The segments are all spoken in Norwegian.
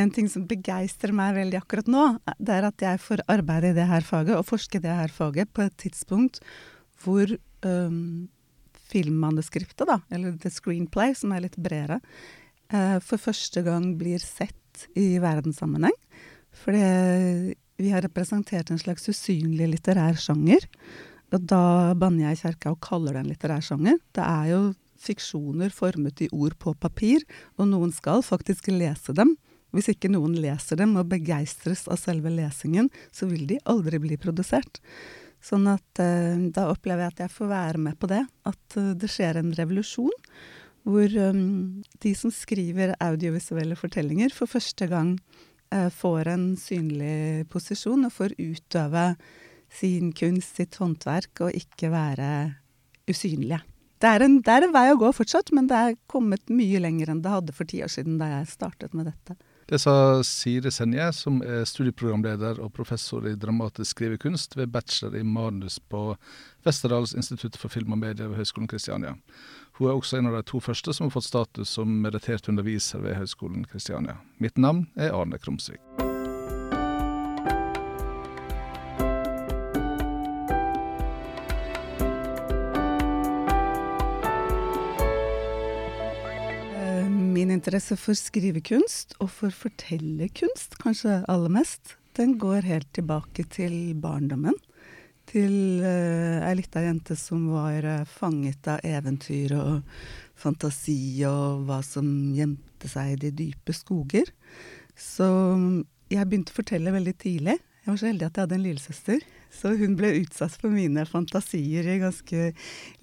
en ting som begeistrer meg veldig akkurat nå, det er at jeg får arbeide i det her faget, og forske i det her faget, på et tidspunkt hvor um, filmmanuskriptet, da, eller the screenplay, som er litt bredere, uh, for første gang blir sett i verdenssammenheng. Fordi vi har representert en slags usynlig litterær sjanger. Og da banner jeg i kjerka og kaller det en litterær sjanger. Det er jo fiksjoner formet i ord på papir, og noen skal faktisk lese dem. Hvis ikke noen leser dem og begeistres av selve lesingen, så vil de aldri bli produsert. Sånn at eh, da opplever jeg at jeg får være med på det. At uh, det skjer en revolusjon. Hvor um, de som skriver audiovisuelle fortellinger, for første gang uh, får en synlig posisjon og får utøve sin kunst, sitt håndverk, og ikke være usynlige. Det er, en, det er en vei å gå fortsatt, men det er kommet mye lenger enn det hadde for ti år siden da jeg startet med dette. Det sa Siri Senje, som er studieprogramleder og professor i dramatisk skrivekunst ved bachelor i manus på Westerdals institutt for film og media ved Høgskolen Kristiania. Hun er også en av de to første som har fått status som merittert underviser ved Høgskolen Kristiania. Mitt navn er Arne Krumsvik. Interesse for skrivekunst og for fortellerkunst, kanskje aller mest, den går helt tilbake til barndommen. Til uh, ei lita jente som var uh, fanget av eventyr og fantasi og hva som gjemte seg i de dype skoger. Så jeg begynte å fortelle veldig tidlig. Jeg var så heldig at jeg hadde en lillesøster så hun ble utsatt for mine fantasier i ganske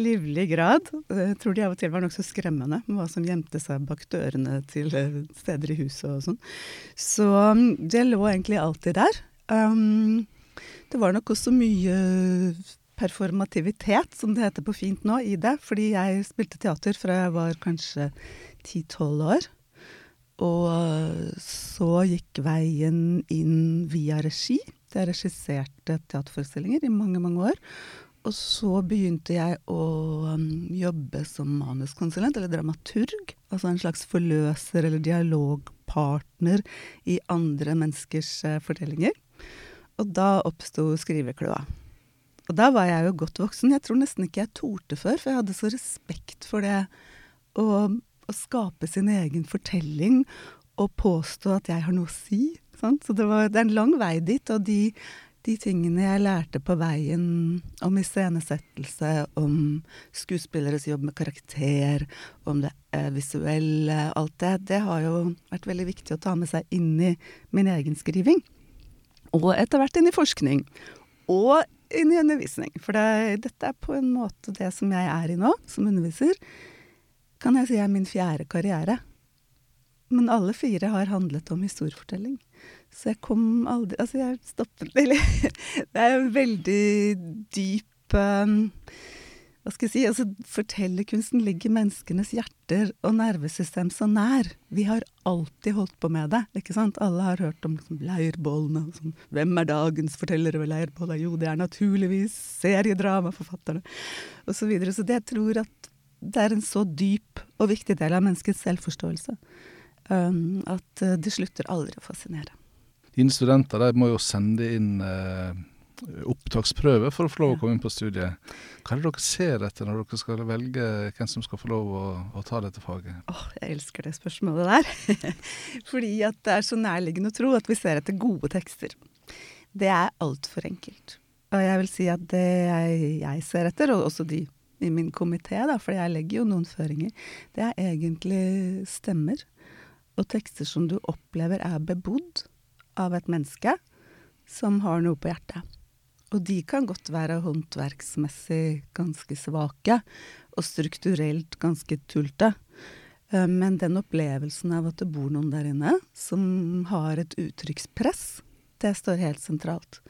livlig grad. Jeg tror de av og til var nokså skremmende hva som gjemte seg bak dørene til eh, steder i huset og sånn. Så um, det lå egentlig alltid der. Um, det var nok også mye performativitet, som det heter på fint nå, i det. Fordi jeg spilte teater fra jeg var kanskje ti-tolv år. Og så gikk veien inn via regi. Jeg regisserte teaterforestillinger i mange, mange år. Og så begynte jeg å um, jobbe som manuskonsulent, eller dramaturg. Altså en slags forløser eller dialogpartner i andre menneskers uh, fortellinger. Og da oppsto skrivekløa. Og da var jeg jo godt voksen. Jeg tror nesten ikke jeg torde før, for jeg hadde så respekt for det å, å skape sin egen fortelling og påstå at jeg har noe å si. Sant? Så det, var, det er en lang vei dit, og de, de tingene jeg lærte på veien om iscenesettelse, om skuespilleres jobb med karakter, om det eh, visuelle, alt det, det har jo vært veldig viktig å ta med seg inn i min egen skriving. Og etter hvert inn i forskning. Og inn i undervisning. For det, dette er på en måte det som jeg er i nå, som underviser. Kan jeg si er min fjerde karriere. Men alle fire har handlet om historiefortelling. Så jeg kom aldri Altså, jeg stoppet Eller det er en veldig dyp um, Hva skal jeg si Altså, fortellerkunsten ligger menneskenes hjerter og nervesystem så nær. Vi har alltid holdt på med det, ikke sant? Alle har hørt om liksom, leirbålene sånn. Hvem er dagens fortellere ved leirbålet? Jo, det er naturligvis seriedramaforfatterne, og så videre. Så det jeg tror at det er en så dyp og viktig del av menneskets selvforståelse um, at uh, det slutter aldri å fascinere. Dine studenter de må jo sende inn eh, opptaksprøve for å få lov å komme inn på studiet. Hva er det dere ser etter når dere skal velge hvem som skal få lov å, å ta dette faget? Åh, jeg elsker det spørsmålet der. Fordi at det er så nærliggende å tro at vi ser etter gode tekster. Det er altfor enkelt. Og jeg vil si at det jeg, jeg ser etter, og også de i min komité, for jeg legger jo noen føringer, det er egentlig stemmer og tekster som du opplever er bebodd av et menneske som har noe på hjertet. Og de kan godt være håndverksmessig ganske svake, og strukturelt ganske tulte. Eh, men den opplevelsen av at det bor noen der inne som har et uttrykkspress, det står helt sentralt.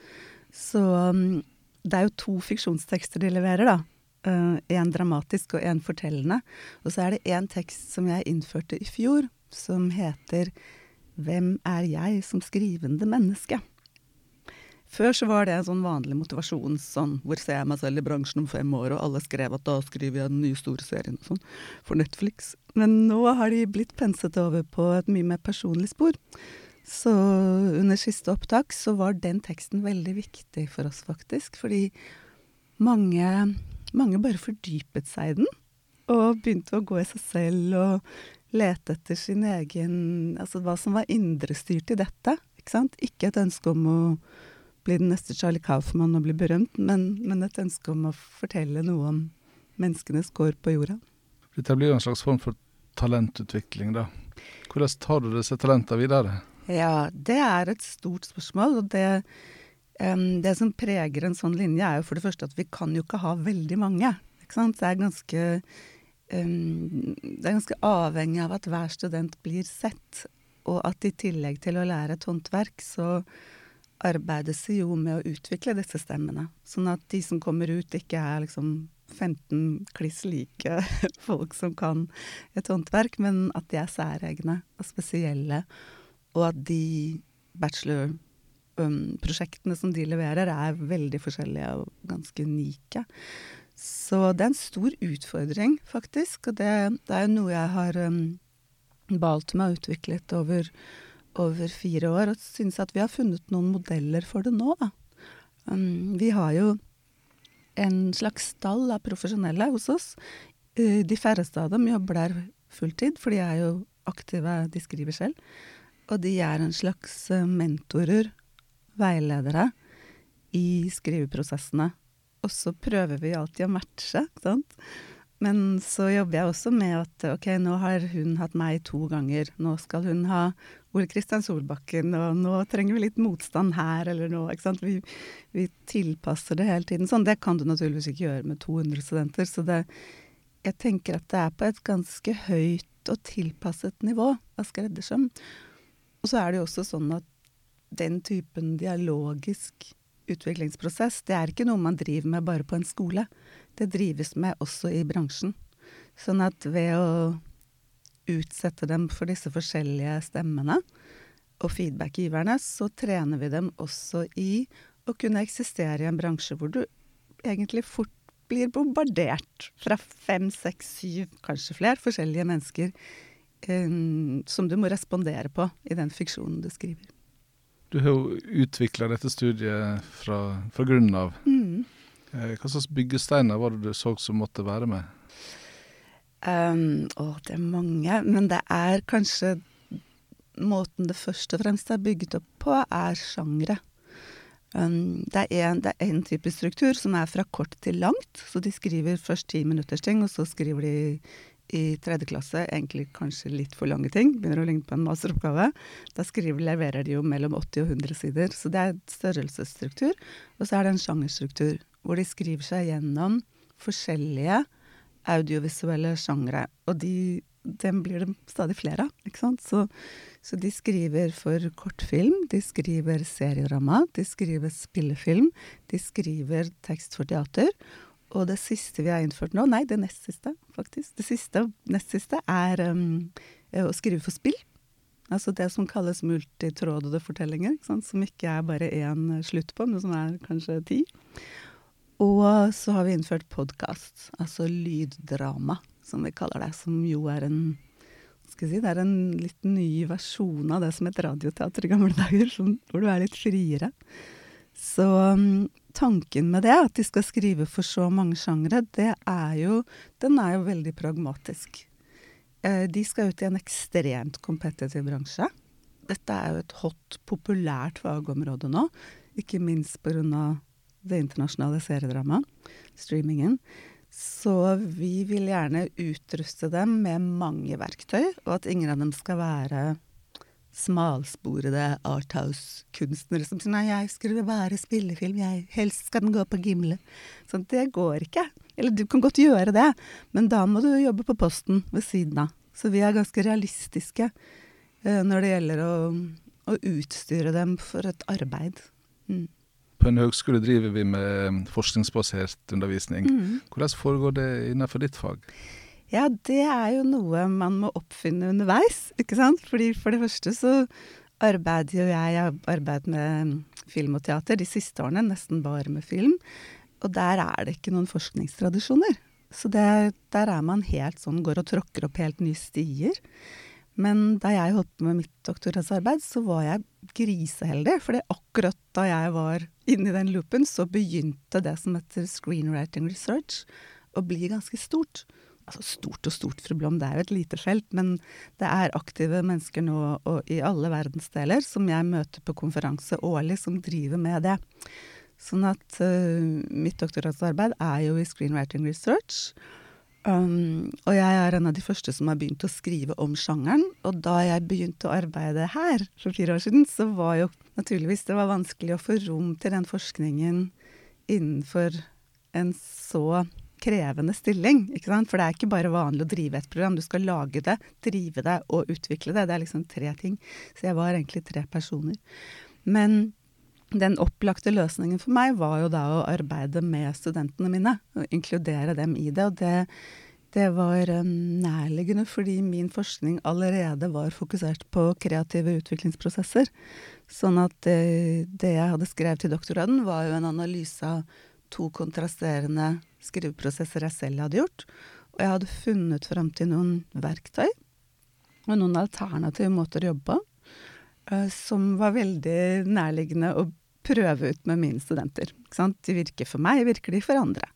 Så mm, det er jo to fiksjonstekster de leverer, da. Én eh, dramatisk og én fortellende. Og så er det én tekst som jeg innførte i fjor, som heter 'Hvem er jeg som skrivende menneske?' Før så var det en sånn vanlig motivasjon, sånn hvor ser jeg meg selv i bransjen om fem år, og alle skrev at da skriver jeg den nye store serien og sånn, for Netflix. Men nå har de blitt penset over på et mye mer personlig spor. Så under siste opptak så var den teksten veldig viktig for oss, faktisk. Fordi mange, mange bare fordypet seg i den. Og begynte å gå i seg selv og lete etter sin egen Altså hva som var indrestyrt i dette. Ikke sant? Ikke et ønske om å bli den neste Charlie Kaufman og bli berømt, men, men et ønske om å fortelle noe om menneskenes kår på jorda. Dette blir jo en slags form for talentutvikling, da. Hvordan tar du disse talentene videre? Ja, det er et stort spørsmål. og det, um, det som preger en sånn linje, er jo for det første at vi kan jo ikke ha veldig mange. Ikke sant? Det er ganske, um, det er ganske avhengig av at hver student blir sett, og at i tillegg til å lære et håndverk, så arbeides det jo med å utvikle disse stemmene. Sånn at de som kommer ut, ikke er liksom 15 kliss like folk som kan et håndverk, men at de er særegne og spesielle og at de bachelorprosjektene um, som de leverer, er veldig forskjellige og ganske unike. Så det er en stor utfordring, faktisk. Og det, det er jo noe jeg har um, balt meg og utviklet over, over, fire år. Og synes at vi har funnet noen modeller for det nå, da. Um, vi har jo en slags stall av profesjonelle hos oss. Uh, de færreste av dem jobber der fulltid, for de er jo aktive, de skriver selv. Og de er en slags eh, mentorer, veiledere, i skriveprosessene. Og så prøver vi alltid å matche, sant. Men så jobber jeg også med at ok, nå har hun hatt meg to ganger. Nå skal hun ha Ole Kristian Solbakken, og nå trenger vi litt motstand her eller nå. ikke sant? Vi, vi, tilpasser det hele tiden sånn. Det kan du naturligvis ikke gjøre med 200 studenter. Så det, jeg tenker at det er på et ganske høyt og tilpasset nivå av skreddersøm. Og så er det jo også sånn at den typen dialogisk utviklingsprosess, det er ikke noe man driver med bare på en skole. Det drives med også i bransjen. Sånn at ved å utsette dem for disse forskjellige stemmene og feedbackgiverne, så trener vi dem også i å kunne eksistere i en bransje hvor du egentlig fort blir bombardert fra fem, seks, syv, kanskje flere forskjellige mennesker um, som du må respondere på i den fiksjonen du skriver. Du har jo utvikla dette studiet fra, fra grunnen av. Mm. Eh, hva slags byggesteiner var det du så som måtte være med? Um, å, det er mange. Men det er kanskje Måten det først og fremst er bygget opp på, er sjangre. Um, det, er en type struktur som er fra kort til langt. Så de skriver først ti minutters ting, og så skriver de i tredje klasse egentlig kanskje litt for lange ting. Begynner å ligne på en masteroppgave. Da skriver, leverer de jo mellom 80 og 100 sider. Så det er størrelsesstruktur. Og så er det en sjangerstruktur, hvor de skriver seg gjennom forskjellige audiovisuelle sjangre. Og de, dem blir det stadig flere av. Så, så, de skriver for kortfilm, de skriver serierama, de skriver spillefilm, de skriver tekst for teater. Og det siste vi har innført nå, nei, det nest siste, faktisk. Det siste nest siste er um, å skrive for spill. Altså det som kalles multitrådede fortellinger, ikke som ikke er bare én slutt på, men som er kanskje ti. Og så har vi innført podkast, altså lyddrama, som vi kaller det. Som jo er en skal si, Det er en litt ny versjon av det som het radioteater i gamle dager, hvor du er litt friere. Så um, tanken med det, at de skal skrive for så mange sjangre, det er jo Den er jo veldig pragmatisk. Eh, de skal ut i en ekstremt kompetitiv bransje. Dette er jo et hot, populært fagområde nå, ikke minst pga. det internasjonale seriedramaet, streamingen. Så vi vil gjerne utruste dem med mange verktøy, og at ingen av dem skal være smalsporede Arthouse-kunstnere som sier nei, jeg skulle være spillefilm, jeg, helst skal den gå på Gimle. Så det går ikke. Eller du kan godt gjøre det, men da må du jobbe på posten ved siden av. Så vi er ganske realistiske uh, når det gjelder å, å, utstyre dem for et arbeid. Mm. På en høgskole driver vi med forskningsbasert undervisning. Mm. Hvordan foregår det innenfor ditt fag? Ja, det er jo noe man må oppfinne underveis, ikke sant. Fordi for det første så arbeider jo jeg, jeg har arbeidet med film og teater de siste årene, nesten bare med film. Og der er det ikke noen forskningstradisjoner. Så det, der er man helt sånn, går og tråkker opp helt nye stier. Men da jeg holdt på med mitt doktorgradsarbeid, så var jeg griseheldig. For akkurat da jeg var inne i den loopen, så begynte det som heter screenwriting research å bli ganske stort. Altså stort og stort, fru Blom, det er jo et lite felt, men det er aktive mennesker nå og i alle verdensdeler som jeg møter på konferanse årlig, som driver med det. Sånn at uh, mitt doktorgradsarbeid er jo i screenwriting research. Um, og jeg er en av de første som har begynt å skrive om sjangeren. Og da jeg begynte å arbeide her for fire år siden, så var jo naturligvis det var vanskelig å få rom til den forskningen innenfor en så krevende stilling. ikke sant? For det er ikke bare vanlig å drive et program. Du skal lage det, drive det og utvikle det. Det er liksom tre ting. Så jeg var egentlig tre personer. Men den opplagte løsningen for meg var jo da å arbeide med studentene mine, og inkludere dem i det. Og det, det var um, nærliggende fordi min forskning allerede var fokusert på kreative utviklingsprosesser. Sånn at det, det jeg hadde skrevet til doktorgraden, var jo en analyse av to kontrasterende skriveprosesser jeg selv hadde gjort. Og jeg hadde funnet fram til noen verktøy og noen alternative måter å jobbe på. Uh, som var veldig nærliggende å prøve ut med mine studenter. De virker for meg, virker de for andre.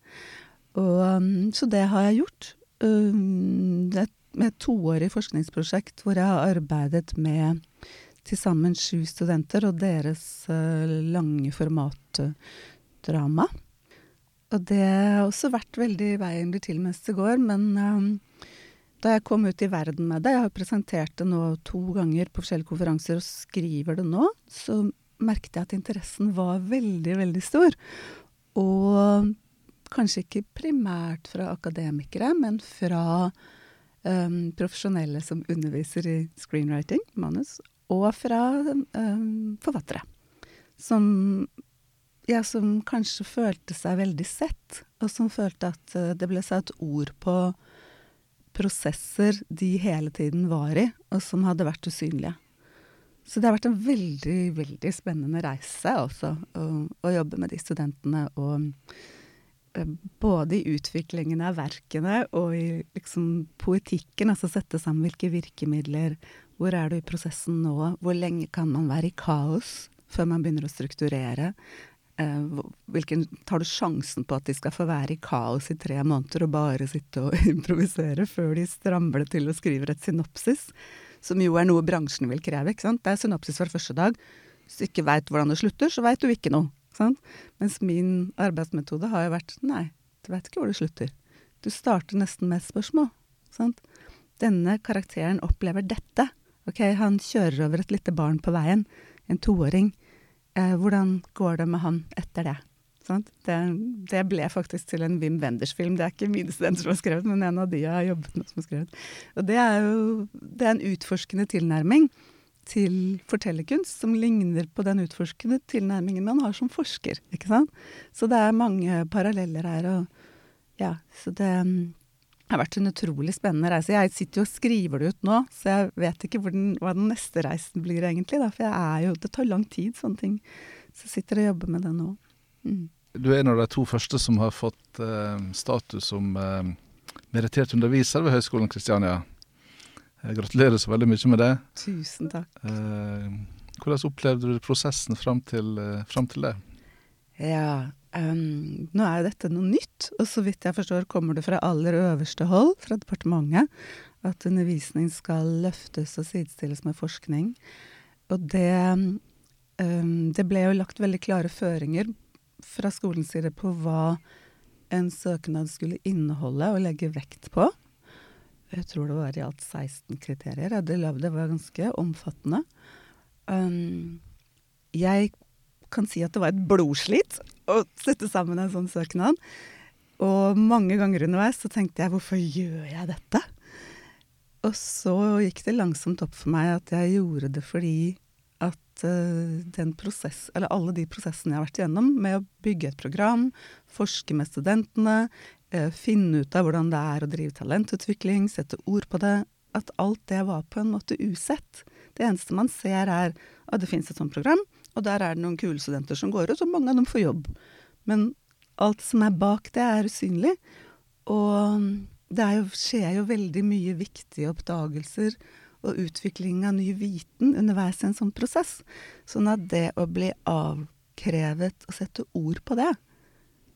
Og, um, så det har jeg gjort. Um, det er et toårig forskningsprosjekt hvor jeg har arbeidet med til sammen sju studenter og deres uh, lange formatdrama. Og det har også vært veldig veien du til det går, men um, da jeg kom ut i verden med det Jeg har presentert det nå to ganger på forskjellige konferanser og skriver det nå. Så merket jeg at interessen var veldig, veldig stor. Og kanskje ikke primært fra akademikere, men fra um, profesjonelle som underviser i screenwriting, manus, og fra um, forfattere. Som, ja, som kanskje følte seg veldig sett, og som følte at uh, det ble satt ord på prosesser de hele tiden var i, og som hadde vært usynlige. Så det har vært en veldig, veldig spennende reise også, å, å jobbe med de studentene. Og eh, både i utviklingen av verkene og i liksom poetikken, altså sette sammen hvilke virkemidler. Hvor er du i prosessen nå? Hvor lenge kan man være i kaos før man begynner å strukturere? Eh, hvilken, tar du sjansen på at de skal få være i kaos i tre måneder og bare sitte og improvisere før de strammer det til og skriver et synopsis? Som jo er noe bransjen vil kreve. ikke sant? Det er synopsis fra første dag. Hvis du ikke veit hvordan det slutter, så veit du ikke noe. Sant? Mens min arbeidsmetode har jo vært nei, du veit ikke hvor det slutter. Du starter nesten med et spørsmål. Sant? Denne karakteren opplever dette. Ok, han kjører over et lite barn på veien. En toåring. Eh, hvordan går det med han etter det? Det, det, ble faktisk til en Wim Wenders-film. Det er ikke mine studenter som har skrevet, men en av de jeg har jobbet med som har skrevet. Og det er jo det er en utforskende tilnærming til fortellerkunst som ligner på den utforskende tilnærmingen man har som forsker. ikke sant? Så det er mange paralleller her. og ja, Så det mm, har vært en utrolig spennende reise. Jeg sitter jo og skriver det ut nå, så jeg vet ikke den, hva den neste reisen blir egentlig. Da, for jo, det tar lang tid, sånne ting. Så jeg sitter og jobber med det nå. Mm. Du er en av de to første som har fått eh, status som eh, merittert underviser ved Høgskolen Kristiania. Jeg gratulerer så veldig mye med det. Tusen takk. Eh, hvordan opplevde du prosessen fram til, eh, fram til det? Ja, um, nå er dette noe nytt, og så vidt jeg forstår kommer det fra aller øverste hold, fra departementet, at undervisning skal løftes og sidestilles med forskning. Og det, um, det ble jo lagt veldig klare føringer fra skolens side på hva en søknad skulle inneholde og legge vekt på. Jeg tror det var i alt 16 kriterier. Det, var ganske omfattende. Um, jeg kan si at det var et blodslit å sette sammen en sånn søknad. Og mange ganger underveis så tenkte jeg hvorfor gjør jeg dette? Og så gikk det langsomt opp for meg at jeg gjorde det fordi at uh, den prosess, eller alle de prosessene jeg har vært igjennom med å bygge et program, forske med studentene, uh, finne ut av hvordan det er å drive talentutvikling, sette ord på det, at alt det var på en måte usett. Det eneste man ser er at det finnes et sånt program, og der er det noen kule studenter som går ut, og mange av dem får jobb. Men alt som er bak det, er usynlig. Og det jo, skjer jo veldig mye viktige oppdagelser og utvikling av ny viten underveis i en sånn prosess. Sånn at det å bli avkrevet å sette ord på det,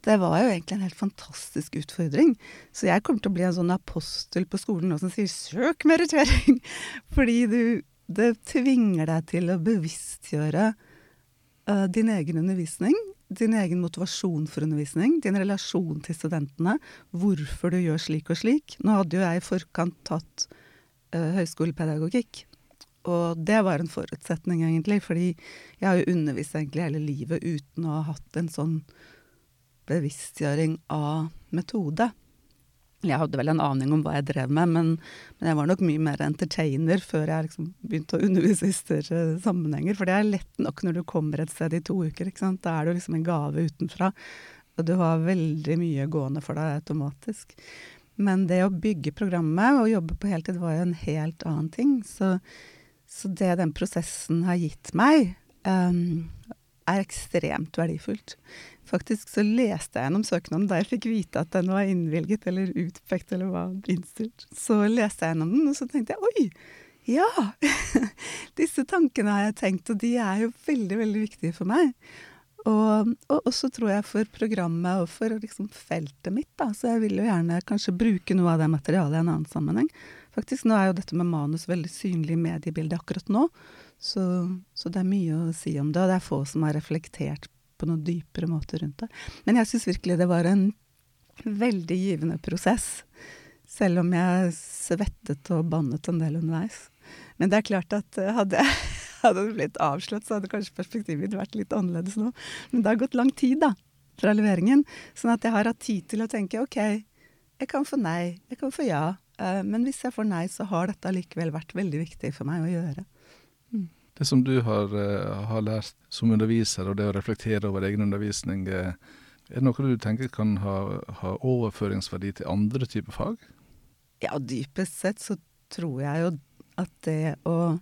det var jo egentlig en helt fantastisk utfordring. Så jeg kommer til å bli en sånn apostel på skolen nå som sier 'søk merittering'. Fordi du, det tvinger deg til å bevisstgjøre din egen undervisning. Din egen motivasjon for undervisning, din relasjon til studentene. Hvorfor du gjør slik og slik. Nå hadde jo jeg i forkant tatt uh, høyskolepedagogikk. Og det var en forutsetning, egentlig. Fordi jeg har jo undervist egentlig hele livet uten å ha hatt en sånn bevisstgjøring av metode. Jeg hadde vel en aning om hva jeg drev med, men, men jeg var nok mye mer entertainer før jeg liksom begynte å undervise i større sammenhenger. For det er lett nok når du kommer et sted i to uker. Da er du liksom en gave utenfra. Og du har veldig mye gående for deg automatisk. Men det å bygge programmet og jobbe på heltid var jo en helt annen ting. Så, så det den prosessen har gitt meg, um, er ekstremt verdifullt. Faktisk så leste jeg gjennom søknaden da jeg fikk vite at den var innvilget eller utpekt eller var innstilt. Så leste jeg gjennom den, og så tenkte jeg oi, ja! Disse tankene har jeg tenkt, og de er jo veldig, veldig viktige for meg. Og, og også tror jeg for programmet og for liksom feltet mitt, da. Så jeg vil jo gjerne kanskje bruke noe av det materialet i en annen sammenheng. Faktisk, nå er jo dette med manus veldig synlig i mediebildet akkurat nå. Så, så, det er mye å si om det, og det er få som har reflektert på noen dypere måte rundt det. Men jeg syns virkelig det var en veldig givende prosess. Selv om jeg svettet og bannet en del underveis. Men det er klart at eh, hadde jeg hadde blitt avslått, så hadde kanskje perspektivet mitt vært litt annerledes nå. Men det har gått lang tid, da, fra leveringen. Sånn at jeg har hatt tid til å tenke OK, jeg kan få nei, jeg kan få ja. Eh, men hvis jeg får nei, så har dette allikevel vært veldig viktig for meg å gjøre. Det som du har, uh, har, lært som underviser, og det å reflektere over egen undervisning, uh, er det noe du tenker kan ha, ha, overføringsverdi til andre typer fag? Ja, dypest sett så tror jeg jo at det å,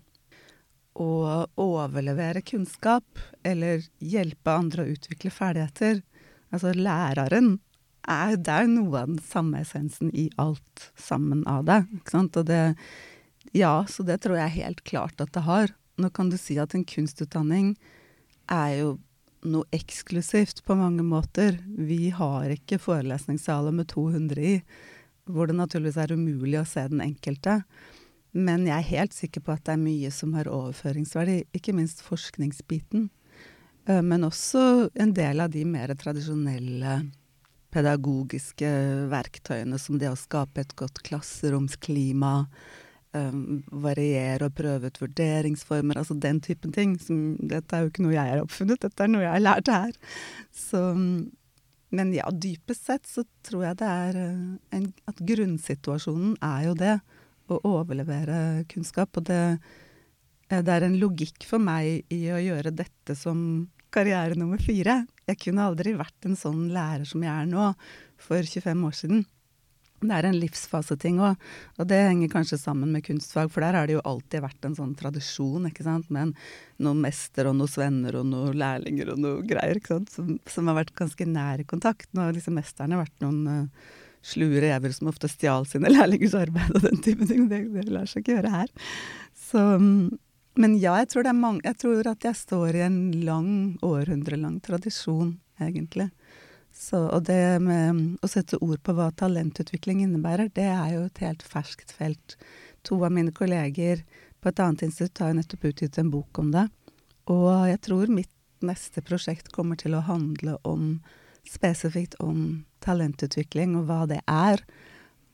å overlevere kunnskap, eller hjelpe andre å utvikle ferdigheter, altså læreren, er, det er noe av den samme essensen i alt sammen av det. Ikke sant? Og det, ja, så det tror jeg helt klart at det har. Nå kan du si at en kunstutdanning er jo noe eksklusivt på mange måter. Vi har ikke forelesningssaler med 200 i, hvor det naturligvis er umulig å se den enkelte. Men jeg er helt sikker på at det er mye som har overføringsverdi, ikke minst forskningsbiten. Eh, men også en del av de mer tradisjonelle pedagogiske verktøyene, som det å skape et godt klasseromsklima, um, variere og prøve ut vurderingsformer, altså den typen ting. Som, dette er jo ikke noe jeg har oppfunnet, dette er noe jeg har lært her. Så, men ja, dypest sett så tror jeg det er eh, en, at grunnsituasjonen er jo det. Å overlevere kunnskap. Og det, eh, det er en logikk for meg i å gjøre dette som karriere nummer fire. Jeg kunne aldri vært en sånn lærer som jeg er nå, for 25 år siden. Det er en livsfaseting òg, og det henger kanskje sammen med kunstfag, for der har det jo alltid vært en sånn tradisjon, ikke sant, med noen mester og noen svenner og noen lærlinger og noe greier, ikke sant, som, som har vært ganske nær kontakt. Nå har liksom mesterne vært noen uh, slue rever som ofte stjal sine lærlingers arbeid og den type ting. Det, det lar seg ikke gjøre her. Så, men ja, jeg tror, mange, jeg tror at jeg står i en lang, århundrelang tradisjon, egentlig. Så, og det med å sette ord på hva talentutvikling innebærer, det er jo et helt ferskt felt. To av mine kolleger på et annet institutt har jo nettopp utgitt en bok om det. Og jeg tror mitt neste prosjekt kommer til å handle om spesifikt om talentutvikling og hva det er,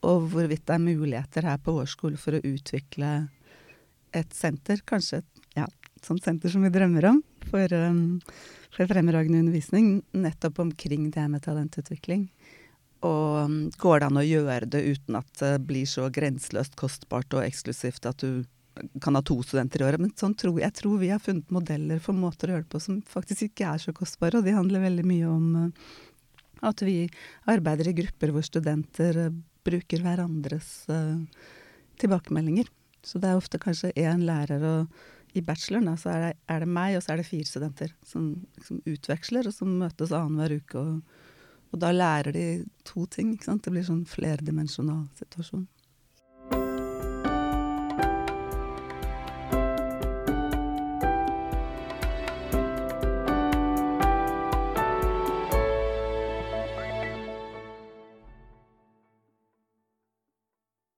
og hvorvidt det er muligheter her på vår skole for å utvikle et senter, kanskje et ja, sånt senter som vi drømmer om, for um, for fremragende undervisning nettopp omkring det med talentutvikling. Og um, går det an å gjøre det uten at det blir så grenseløst kostbart og eksklusivt at du kan ha to studenter i året? Men sånn tror, jeg tror vi har funnet modeller for måter å gjøre det på som faktisk ikke er så kostbare. Og de handler veldig mye om uh, at vi arbeider i grupper hvor studenter uh, bruker hverandres uh, tilbakemeldinger. Så det er ofte kanskje én lærer og i bacheloren da, er det, er det, meg, og så er det fire studenter som som utveksler, og som møtes annenhver uke. Og, og, da lærer de to ting. Det blir sånn flerdimensjonal situasjon.